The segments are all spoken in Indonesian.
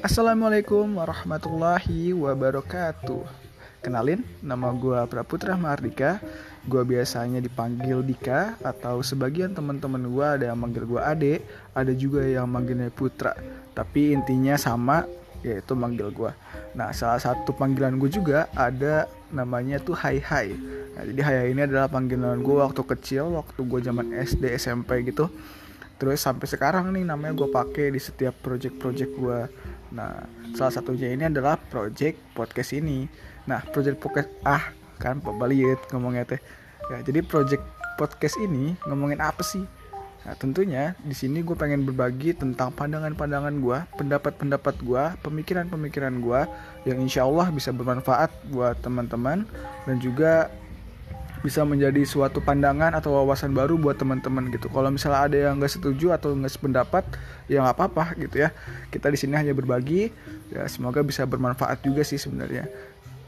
Assalamualaikum warahmatullahi wabarakatuh. Kenalin, nama gue Praputra Mardika Gue biasanya dipanggil Dika Atau sebagian teman-teman gue ada yang manggil gue Ade Ada juga yang manggilnya Putra. Tapi intinya sama, yaitu manggil gue Nah salah satu panggilan gue juga ada namanya tuh Hai Hai. Nah, Jadi Hai ini adalah panggilan gue waktu kecil Waktu gue zaman SD, SMP gitu. Terus sampai sekarang nih namanya gue pakai di setiap project-project gue Nah, salah satunya ini adalah project podcast ini. Nah, project podcast ah kan Pak Baliut ngomongnya teh. Ya, jadi project podcast ini ngomongin apa sih? Nah, tentunya di sini gue pengen berbagi tentang pandangan-pandangan gue, pendapat-pendapat gue, pemikiran-pemikiran gue yang insya Allah bisa bermanfaat buat teman-teman dan juga bisa menjadi suatu pandangan atau wawasan baru buat teman-teman gitu. Kalau misalnya ada yang nggak setuju atau nggak sependapat, ya nggak apa-apa gitu ya. Kita di sini hanya berbagi, ya semoga bisa bermanfaat juga sih sebenarnya.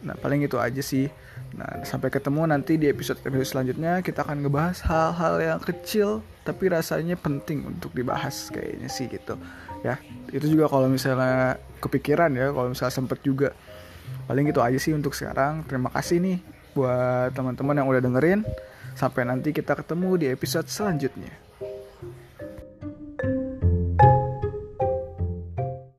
Nah paling itu aja sih. Nah sampai ketemu nanti di episode episode selanjutnya kita akan ngebahas hal-hal yang kecil tapi rasanya penting untuk dibahas kayaknya sih gitu. Ya itu juga kalau misalnya kepikiran ya, kalau misalnya sempet juga. Paling itu aja sih untuk sekarang. Terima kasih nih buat teman-teman yang udah dengerin. Sampai nanti kita ketemu di episode selanjutnya.